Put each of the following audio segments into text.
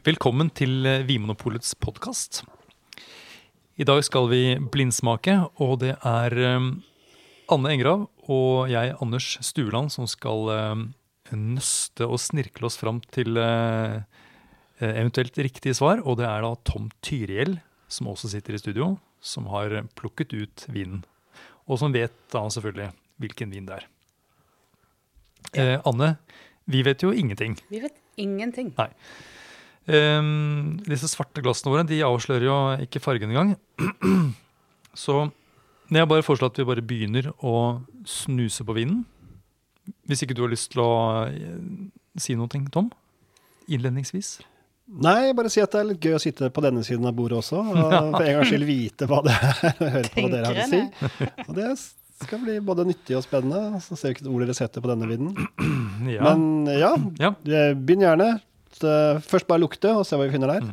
Velkommen til Vimonopolets podkast. I dag skal vi blindsmake, og det er eh, Anne Engrav og jeg, Anders Stueland, som skal eh, nøste og snirkle oss fram til eh, eh, eventuelt riktige svar. Og det er da Tom Tyriell, som også sitter i studio, som har plukket ut vinen. Og som vet da selvfølgelig hvilken vin det er. Eh, Anne, vi vet jo ingenting. Vi vet ingenting. Nei. Ehm, disse svarte glassene våre de avslører jo ikke fargen engang. Så jeg bare foreslår at vi bare begynner å snuse på vinen. Hvis ikke du har lyst til å eh, si noe, Tom? Innledningsvis. Nei, bare si at det er litt gøy å sitte på denne siden av bordet også, og for en gangs skyld vite hva det er, og høre på hva dere har å si. Og det skal bli både nyttig og spennende. Så ser vi hvilket ord dere setter på denne vinen. Ja. Men ja, ja. eh, begynn gjerne. Så Først bare lukte, og se hva vi finner der.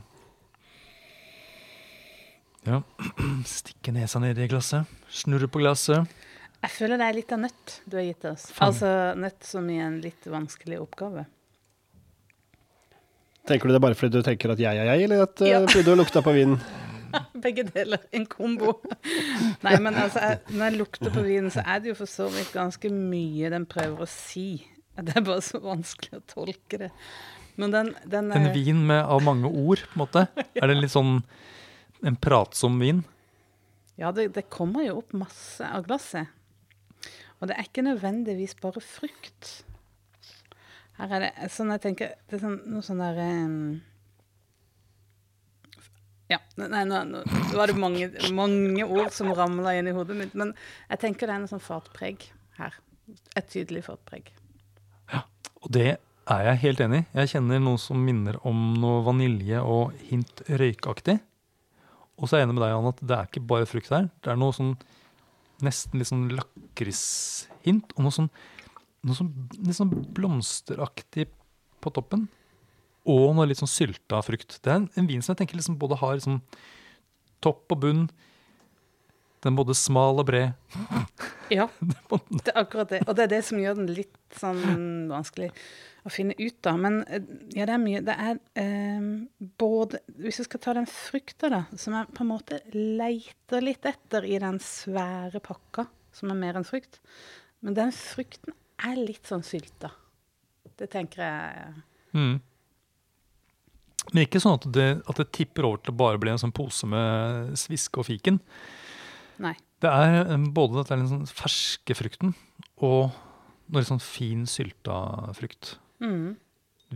ja. Stikke nesa ned i glasset. Snurre på glasset. Jeg føler det er litt av nøtt du har gitt oss. Fan. Altså nøtt som i en litt vanskelig oppgave. Tenker du det bare fordi du tenker at jeg er jeg, eller at, eh, Ja. fordi du har lukta på vinen? Begge deler. En kombo. Nei, men altså, jeg, når jeg lukter på vinen, så er det jo for så vidt ganske mye den prøver å si. Det er bare så vanskelig å tolke det. Men den, den En eh, vin med, av mange ord, på en måte. Er det litt sånn en pratsom vin? Ja, det, det kommer jo opp masse av glasset. Og det er ikke nødvendigvis bare frukt. Her er det sånn jeg tenker Det er sånn, noe sånn der um, Ja. Nei, nå, nå, var det mange, mange ord som ramla inn i hodet mitt. Men jeg tenker det er noe sånn fartpreg her. Et tydelig fartpreg. Og det er jeg helt enig. Jeg kjenner noe som minner om noe vanilje og hint røykaktig. Og så er jeg enig med deg, Anne, at det er ikke bare frukt her. Det er noe sånn nesten litt sånn lakrishint, og noe sånn, noe sånn litt sånn blomsteraktig på toppen. Og noe litt sånn sylta frukt. Det er en, en vin som jeg tenker liksom både har liksom topp og bunn. Den er både smal og bred. Ja, det er akkurat det. Og det er det som gjør den litt sånn vanskelig å finne ut av. Men eh, ja, det er mye Det er eh, både Hvis vi skal ta den frykta, da, som jeg på en måte leiter litt etter i den svære pakka, som er mer enn frukt. Men den frukten er litt sånn sylta. Det tenker jeg Mm. Men ikke sånn at det, at det tipper over til å bare bli en sånn pose med sviske og fiken. Nei. Det er både både det er den sånn ferske frukten og noe sånn fin sylta frukt. Mm.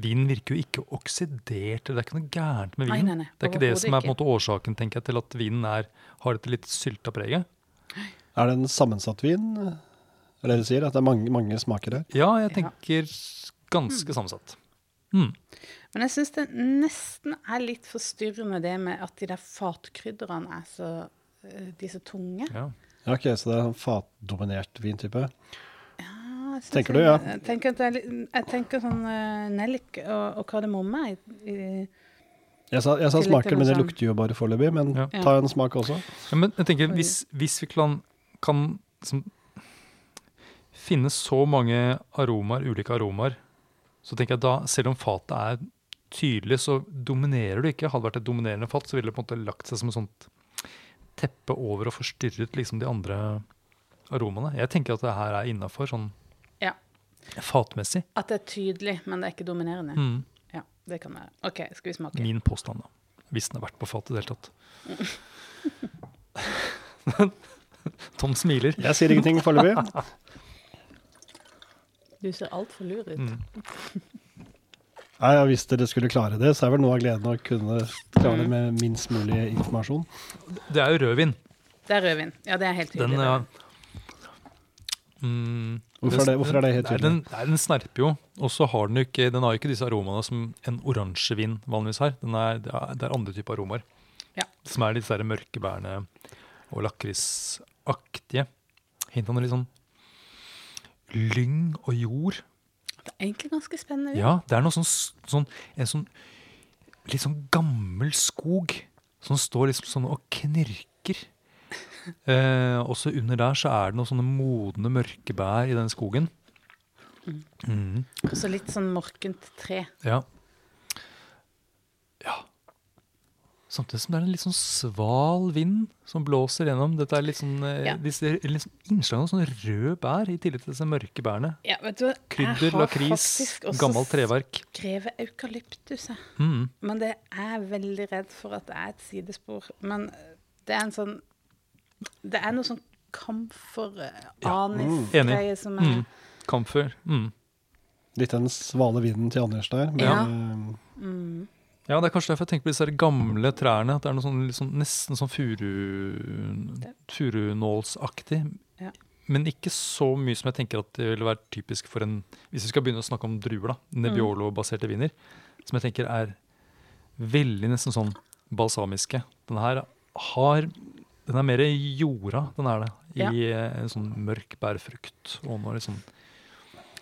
Vinen virker jo ikke oksidert, det er ikke noe gærent med Nei, vinen. nei, nei, det er ikke det som er på en måte årsaken tenker jeg, til at vinen er, har dette litt sylta preget. Er det en sammensatt vin? Er det det du sier? At det er mange, mange smaker her? Ja, jeg Ja. tenker ganske sammensatt. Mm. Men jeg syns det nesten er litt forstyrrende det med at de der fatkrydderne er så eh, De er så tunge. Ja. Ja, ok, Så det er en fatdominert vintype? Ja, jeg Tenker du, ja? Jeg tenker, at er jeg tenker sånn uh, nellik og, og kardemomme. I, i, Jeg sa, jeg sa smaker, men det sånn- lukter jo bare foreløpig. Men Ja. ta en smak også. Ja, men jeg tenker, hvis, hvis vi kan, kan som, finne så mange aromaer, ulike aromaer, så tenker jeg da, selv om fatet er tydelig, så dominerer du ikke. Hadde det vært et dominerende fat, så ville det på en måte lagt seg som et sånt teppe over og forstyrret liksom de andre aromaene. Jeg tenker at det her er innafor sånn Ja. fatmessig. at det er tydelig, men det er ikke dominerende. Mm. Ja, det kan være. OK, skal vi smake? Min påstand, da. Hvis den har vært på fatet i det hele tatt. Tom smiler. Jeg sier ingenting foreløpig. Du ser altfor lur ut. Mm. Nei, ja, Hvis dere skulle klare det, så er vel noe av gleden å kunne klare det med minst mulig informasjon. Det er jo rødvin. Det er rødvin. Ja, det er helt Den, tydelig. ja, mm, Hvorfor er det, hvorfor er det helt tydelig? Den, den, den snerper jo, og så har den jo ikke Den har jo ikke disse aromaene som en oransjevin vanligvis har. Den er, det, er, andre typer aromaer. Ja. Som er disse mørke bærene og lakrisaktige. Hint av noe litt sånn lyng og jord. Egentlig ganske spennende. Ja, det er noe sånn, sånn En sånn litt sånn gammel skog som står liksom sånn og knirker. Eh, også under der så er det noen sånne modne mørke bær i den skogen. Mm. Og så litt sånn morkent tre. Ja. Samtidig som det er en litt sånn sval vind som blåser gjennom. Dette er litt sånn, eh, Ja. disse litt sånn innslag av sånne røde bær, i tillegg til disse mørke bærene. Ja, vet du, jeg Krydder, har lakris, faktisk også gammelt treverk. skrevet eukalyptus. jeg. Mm. Men det er jeg veldig redd for at det er et sidespor. Men det er en sånn Det er noe sånn kamfer-anis-greie som er Mm. Kamfer. Mm. Litt den svale vinden til Anders der. Men, Ja. eh, mm, Ja, det er kanskje derfor jeg tenker på disse gamle trærne. At det er noe sånn, sånn, nesten sånn furu, furunålsaktig. Ja. Men ikke så mye som jeg tenker at det ville være typisk for en Hvis vi skal begynne å snakke om druer, da. Nebbiolo-baserte viner. Som jeg tenker er veldig nesten sånn balsamiske. Den her har Den er mer jorda, den er det. I ja. en sånn mørk bærfrukt. Og noe liksom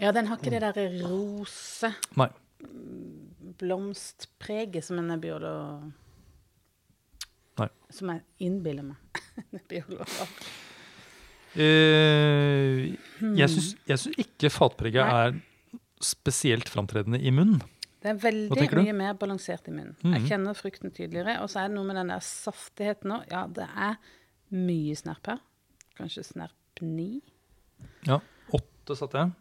Ja, den har ikke det derre rose Nei. Blomstpreget som en biolog Nei. Som jeg innbiller meg. Eh, jeg syns ikke fatpreget Nei. er spesielt framtredende i munnen. Det er veldig mye mer balansert i munnen. Jeg Mhm. kjenner frukten tydeligere. Og så er det noe med den der saftigheten òg. Ja, det er mye snerp her. Kanskje snerp ni. Ja, Åtte satte jeg.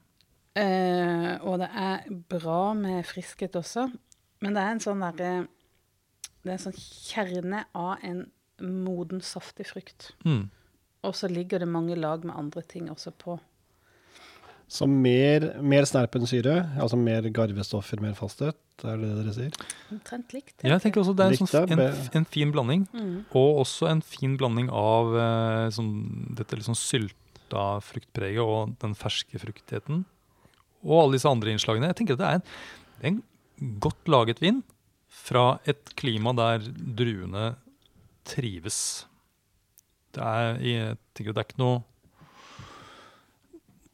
Eh, og det er bra med friskhet også. Men det er en sånn derre Det er en sånn kjerne av en moden, saftig frukt. Mm. Og så ligger det mange lag med andre ting også på. Så mer, mer snerpensyre, altså mer garvestoffer, mer fasthet, er det det dere sier? Omtrent likt. Jeg tenker også det er en, sånn, en, en fin blanding. Mm. Og også en fin blanding av eh, sånn, dette sånn sylta fruktpreget og den ferske fruktigheten. Og alle disse andre innslagene. Jeg tenker at det er en, det er en godt laget vin fra et klima der druene trives. Det er, jeg tenker det er ikke noe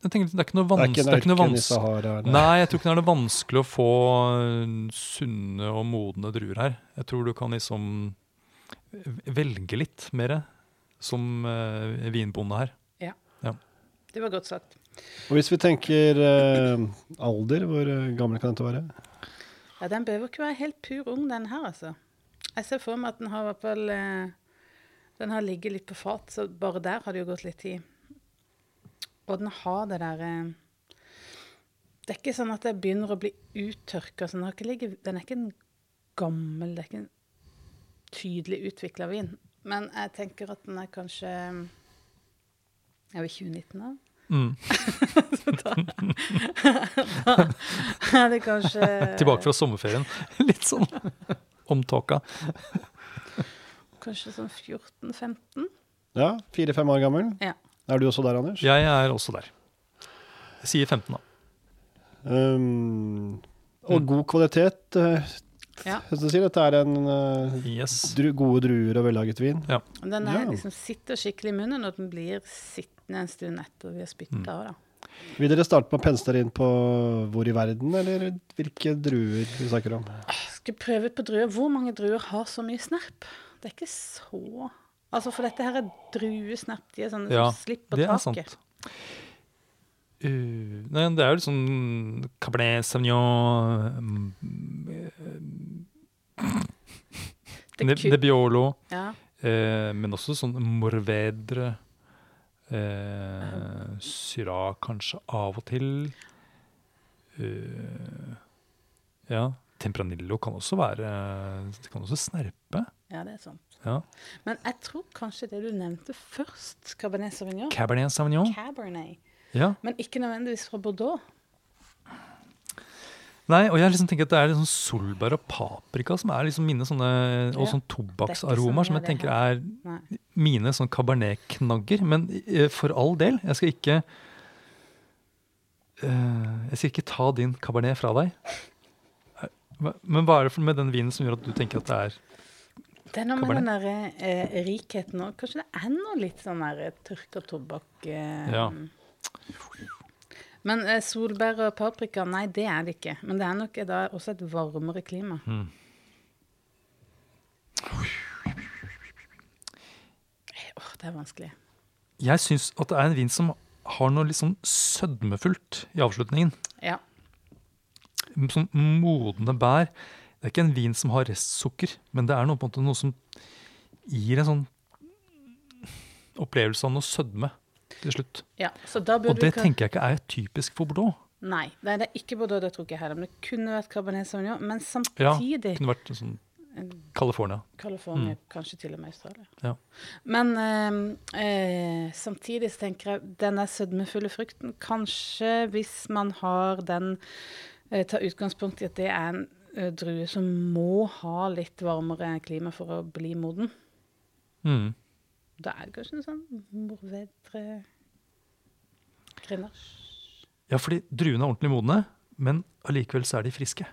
jeg tenker, Det er ikke noe vanskelig det er ikke en ørken i Sahara? Nei. Nei, jeg tror ikke det er noe vanskelig å få øh, sunne og modne druer her. Jeg tror du kan liksom velge litt mer som uh, vinbonde her. Det var godt sagt. Og hvis vi tenker uh, alder, hvor eh, gammel kan dette være? Ja, Den behøver ikke være helt pur ung, den her, altså. Jeg ser for meg at den har hvert fall eh, Den har ligget litt på fat, så bare der har det jo gått litt tid. Og den har det der eh, Det er ikke sånn at det begynner å bli uttørka. Den, den er ikke en gammel, det er ikke en tydelig utvikla vin. Men jeg tenker at den er kanskje Er vi 2019 da? Mm. Er det kanskje Tilbake fra sommerferien. Litt sånn omtåka. Kanskje sånn 14-15? Ja, fire-fem år gammel. Ja. Er du også der, Anders? Jeg er også der. Jeg sier 15, da. Um, og god kvalitet. Eh, Ja. Så si dette er en uh, Yes. dru, gode druer og vellaget vin. Den er Ja. liksom sitter skikkelig i munnen, og den blir sittende en stund etter vi har spytta Mm. av. da. Vil dere starte med å pense dere inn på hvor i verden, eller hvilke druer vi snakker om? Skal prøve ut på druer. Hvor mange druer har så mye snerp? Det er ikke så Altså, for dette her er druesnerp. De er sånne Ja, som slipper Det er taket. sant. Uh, nei, det er jo litt sånn Cabernet Sauvignon mm, Det Ne ku- Nebbiolo. Ja. Eh, men også sånn morvedre. Eh, Syra kanskje av og til. Eh, ja. Tempranillo kan også være Det kan også snerpe. ja, det er sant. Ja. Men jeg tror kanskje det du nevnte først, Cabernet Sauvignon. Cabernet Sauvignon. Cabernet. Ja. Men ikke nødvendigvis fra Bordeaux. Nei, og jeg liksom tenker at det er liksom solbær og paprika som er liksom mine sånne Og sånn er tobakksaromaer som jeg tenker er Nei. mine sånn cabernet-knagger. Men eh, for all del, jeg skal ikke uh, Jeg skal ikke ta din cabernet fra deg. Eh, Men hva er det for med den vinen som gjør at du tenker at det er Det er noe med den der, eh, rikheten òg. Kanskje det er noe litt sånn der tørka tobakk eh, Ja. Men eh, solbær og paprika, nei, det er det ikke. Men det er nok da også et varmere klima. mm. Åh, det er vanskelig. Jeg syns at det er en vin som har noe litt sånn sødmefullt i avslutningen. Ja. Sånn modne bær. Det er ikke en vin som har restsukker, men det er noe, på en måte, noe som gir en sånn opplevelse av noe sødme til slutt. Ja, Og det vi tenker jeg ikke er typisk for Bordeaux. Nei, nei, det er ikke Bordeaux, det tror jeg heller. Men det kunne vært Cabernet Sauvignon. Men Ja, samtidig Det kunne vært sånn California. California, kanskje til og med Australia. Mm. Ja. Men eh, eh, samtidig så tenker jeg den der sødmefulle frukten Kanskje hvis man har den eh, Tar utgangspunkt i at det er en eh, drue som må ha litt varmere klima for å bli moden. Mm. Da er det kanskje noe sånn morvedre grenache. Ja, fordi druene er ordentlig modne, men allikevel så er de friske.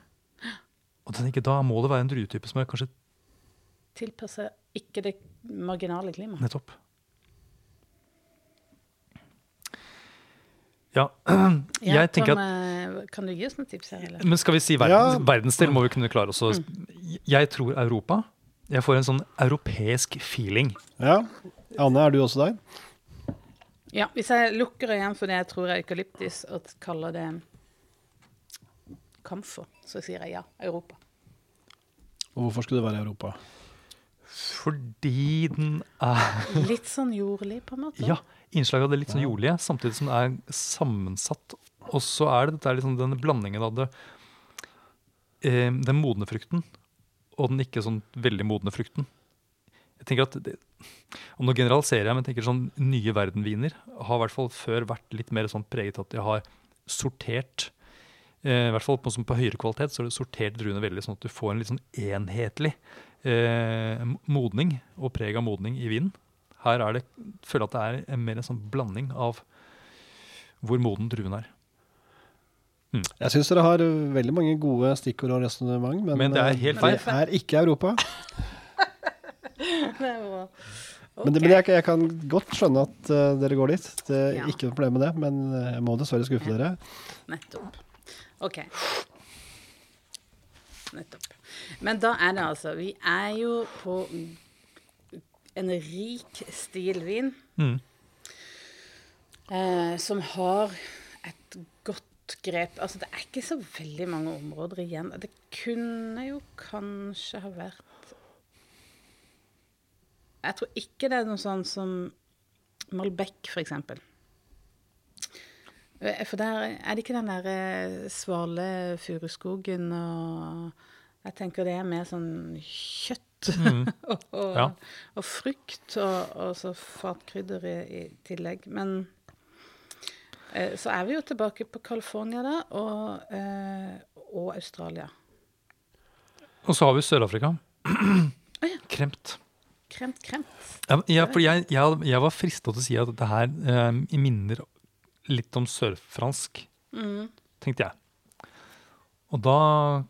Og jeg tenker, Da må det være en druetype som er kanskje Tilpasser ikke det marginale klimaet. nettopp Ja, Ja, jeg tenker Tom, at eh, Kan du gi oss noen tips her, eller? Men skal vi si verden, Ja. verdensdel, må vi kunne klare oss Mm. Jeg tror Europa. Jeg får en sånn europeisk feeling. Ja. Anne, er du også der? Ja, hvis jeg lukker øynene for det jeg tror er eukalyptus, og kaller det kamfer, så sier jeg ja. Europa. Og hvorfor skulle det være Europa? Fordi den er Litt sånn jordlig, på en måte. Ja, Innslaget av det litt sånn jordlige, samtidig som det er sammensatt. Og så er det dette er liksom denne blandingen av det eh, Den modne frukten og den ikke sånn veldig modne frukten. Jeg tenker at det, og Nå generaliserer jeg, men jeg tenker sånn nye verdenviner har i hvert fall før vært litt mer sånn preget at de har sortert eh, I hvert fall på, sånn på høyere kvalitet så har de sortert druene veldig, sånn at du får en litt sånn enhetlig eh, modning og preg av modning i vinen. Her er det, føler jeg at det er mer en sånn blanding av hvor moden druen er. Jeg syns dere har veldig mange gode stikkord og resonnement, men, Men det er eh, helt det feil. er ikke Europa. Det. Men, det, men jeg, jeg kan godt skjønne at uh, dere går dit. Det er Ja. ikke noe problem med det, men eh, jeg må dessverre skuffe Ja. dere. Nettopp. OK. Nettopp. Men da er det altså Vi er jo på en rik stilvin Mm. uh, som har et godt grep. Altså, det er ikke så veldig mange områder igjen. Det kunne jo kanskje ha vært Jeg tror ikke det er noe sånn som Malbec, for eksempel. Eh, For der er det ikke den der eh, svale furuskogen og Jeg tenker det er mer sånn kjøtt Mm. og, og, Ja. og frukt og, og så fatkrydder i, i tillegg. Men så er vi jo tilbake på California da, og, eh, og Australia. Og så har vi Sør-Afrika. ja. Kremt. Kremt, kremt. Ja, ja, fordi jeg, jeg, jeg var frista til å si at det her eh, minner litt om sørfransk, Mm. tenkte jeg. Og da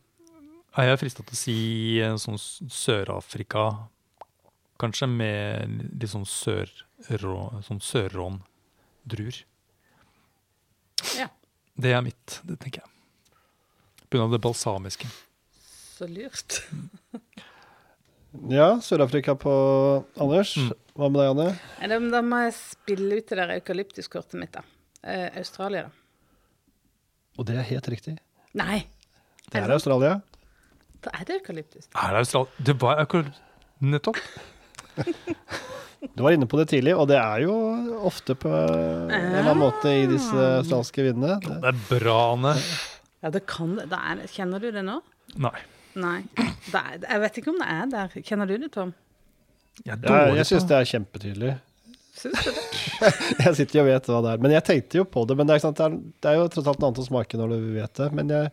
er jeg frista til å si eh, sånn Sør-Afrika, kanskje, med litt sånn sør- sånn sørrån-druer. Det er mitt, det tenker jeg. Av det balsamiske. så lurt. Ja, Sør-Afrika på Anders. Mm. Hva med deg, Anne? Da, da må jeg spille ut det der eukalyptuskortet mitt, da. Eh, Australia, da. Og det er helt riktig. Nei, Det er Australia. da er det eukalyptus. Er det Australia? Det var eukalyptus. nettopp. Du var inne på det tidlig, og det er jo ofte på en eller annen måte i disse australske vindene. Det, Det er bra, Anne. Ja, det kan det. Er, kjenner du det nå? Nei. Nei. Det er, jeg vet ikke om det er der. Kjenner du det, Tom? Jeg jeg, jeg syns det er kjempetydelig. Syns du det? Jeg sitter jo og vet hva det er. Men jeg tenkte jo på det. Men det er, ikke sant, det er, det er jo tross alt noe annet å smake når du vet det. Men jeg,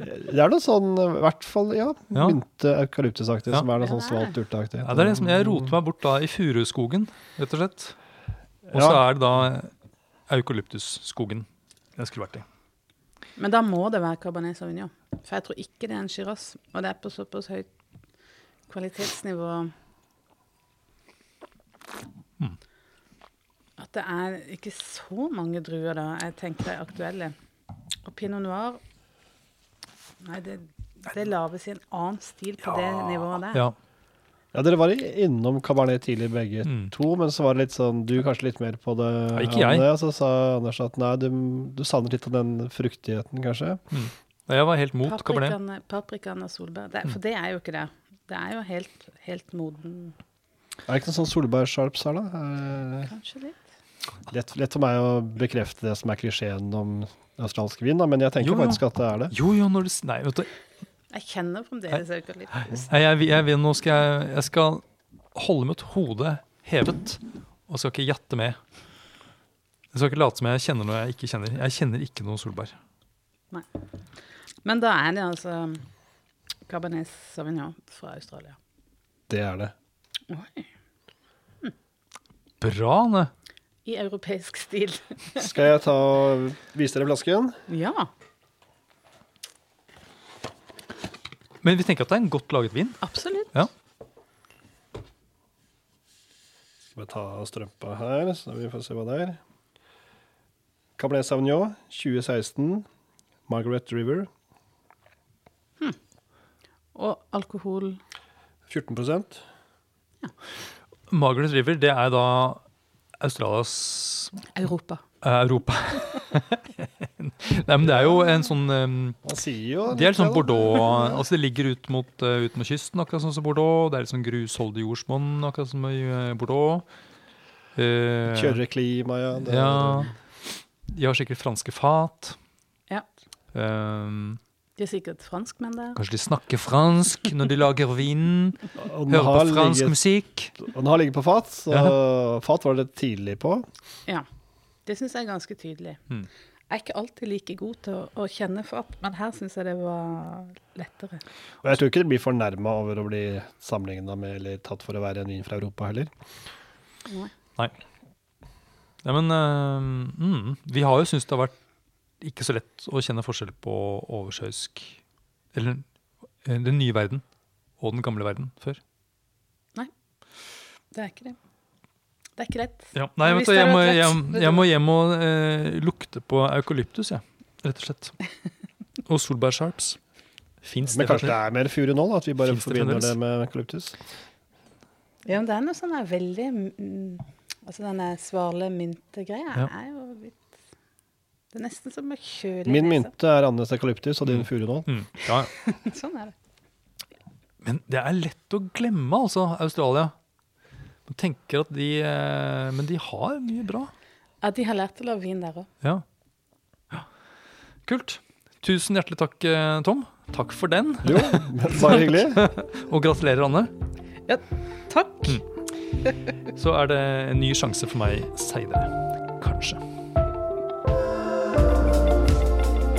det er noe sånn, i hvert fall, ja, Ja. mynte eukalyptusaktig, Ja. som er noe sånn svalt urteaktig. Ja, det er det som jeg roter meg bort da i furuskogen, rett og slett. Og så Ja. er det da eukalyptusskogen jeg skulle vært i. Men da må det være Cabernet Sauvignon. For jeg tror ikke det er en Shiraz. Og det er på såpass høyt kvalitetsnivå at det er ikke så mange druer da jeg tenker er aktuelle. Og pinot noir Nei, det, det lages i en annen stil på det nivået der. Ja. Ja, dere var innom Cabernet tidlig begge Mm. to, men så var det litt sånn, du kanskje litt mer på det, Ja, ikke jeg. Anne, så sa Anders at nei, du, du savner litt av den fruktigheten, kanskje. Og jeg var helt mot Cabernet. Paprikaen, og solbær. Det, for det er jo ikke det. Det er jo helt, helt moden Er det ikke noe sånn solbærsharps her, da? Eh, Kanskje litt. Lett, lett for meg å bekrefte det som er klisjeen om australsk vin, da, men jeg tenker Jo, jo. faktisk at det er det. Jo, jo, når du Nei, vet du. Jeg kjenner fremdeles eukalyptus. Nei, jeg, jeg, jeg, nå skal jeg, jeg skal holde mitt hode hevet, og skal ikke jatte med. Jeg skal ikke late som jeg kjenner noe jeg ikke kjenner. Jeg kjenner ikke noe solbær. Men da er det altså Cabernet Sauvignon fra Australia. Det er det. Oi. Bra, Anne. I europeisk stil. Skal jeg ta og vise dere flasken? Ja. Men vi tenker at det er en godt laget vin. Absolutt. Ja. Skal vi ta strømpa her, så vi får se hva det er. Cabernet Sauvignon 2016. Margaret River Og alkohol 14 ja. Margaret River, det er da Australias Europa. eh, Europa. Nei, men det er jo en sånn um, Man sier jo Det er liksom sånn. Bordeaux altså Det ligger ut mot, uh, ut mot kysten, akkurat sånn som Bordeaux. Det er litt sånn grusholdig jordsmonn, akkurat som i uh, Bordeaux. Uh, Kjørere klima, ja. Det, Ja. De har sikkert franske fat. Ja. Um, De er sikkert franskmenn der. kanskje de snakker fransk når de lager vin. Hører på fransk ligget- musikk. Og den har ligget på fat, så fat var det tidlig på. Ja. Det syns jeg er ganske tydelig. Mm. Jeg er ikke alltid like god til å, å kjenne fat, men her syns jeg det var lettere. Og jeg tror ikke det blir fornærma over å bli sammenligna med eller tatt for å være en vin fra Europa heller. Nei. Ja, men uh, mm, vi har jo syntes det har vært ikke så lett å kjenne forskjell på oversjøisk Eller eh, den nye verden og den gamle verden før. Nei, Det er ikke det. Det er ikke lett. Ja, nei, Men vet du, jeg, må, jeg, jeg må hjem og eh, lukte på eukalyptus, jeg. Rett og slett. Og solbærsharps. Fins det Men kanskje det er mer furu nå, at vi bare Finns forbinder det, det med eukalyptus. Ja, men det er noe sånn veldig mm, Altså denne svale myntegreia Ja. er jo Det er nesten som å kjøle Min nesa. mynte er Annes eukalyptus, og din furu nå. Mm, ja. Sånn er det. Men det er lett å glemme, altså, Australia. Man tenker at de eh, Men de har mye bra. Ja, de har lært å lage vin der òg. Ja. ja. Kult. Tusen hjertelig takk, eh, Tom. Takk for den. Jo, bare hyggelig. Og gratulerer, Anne. Takk! Så er det en ny sjanse for meg seinere. Kanskje.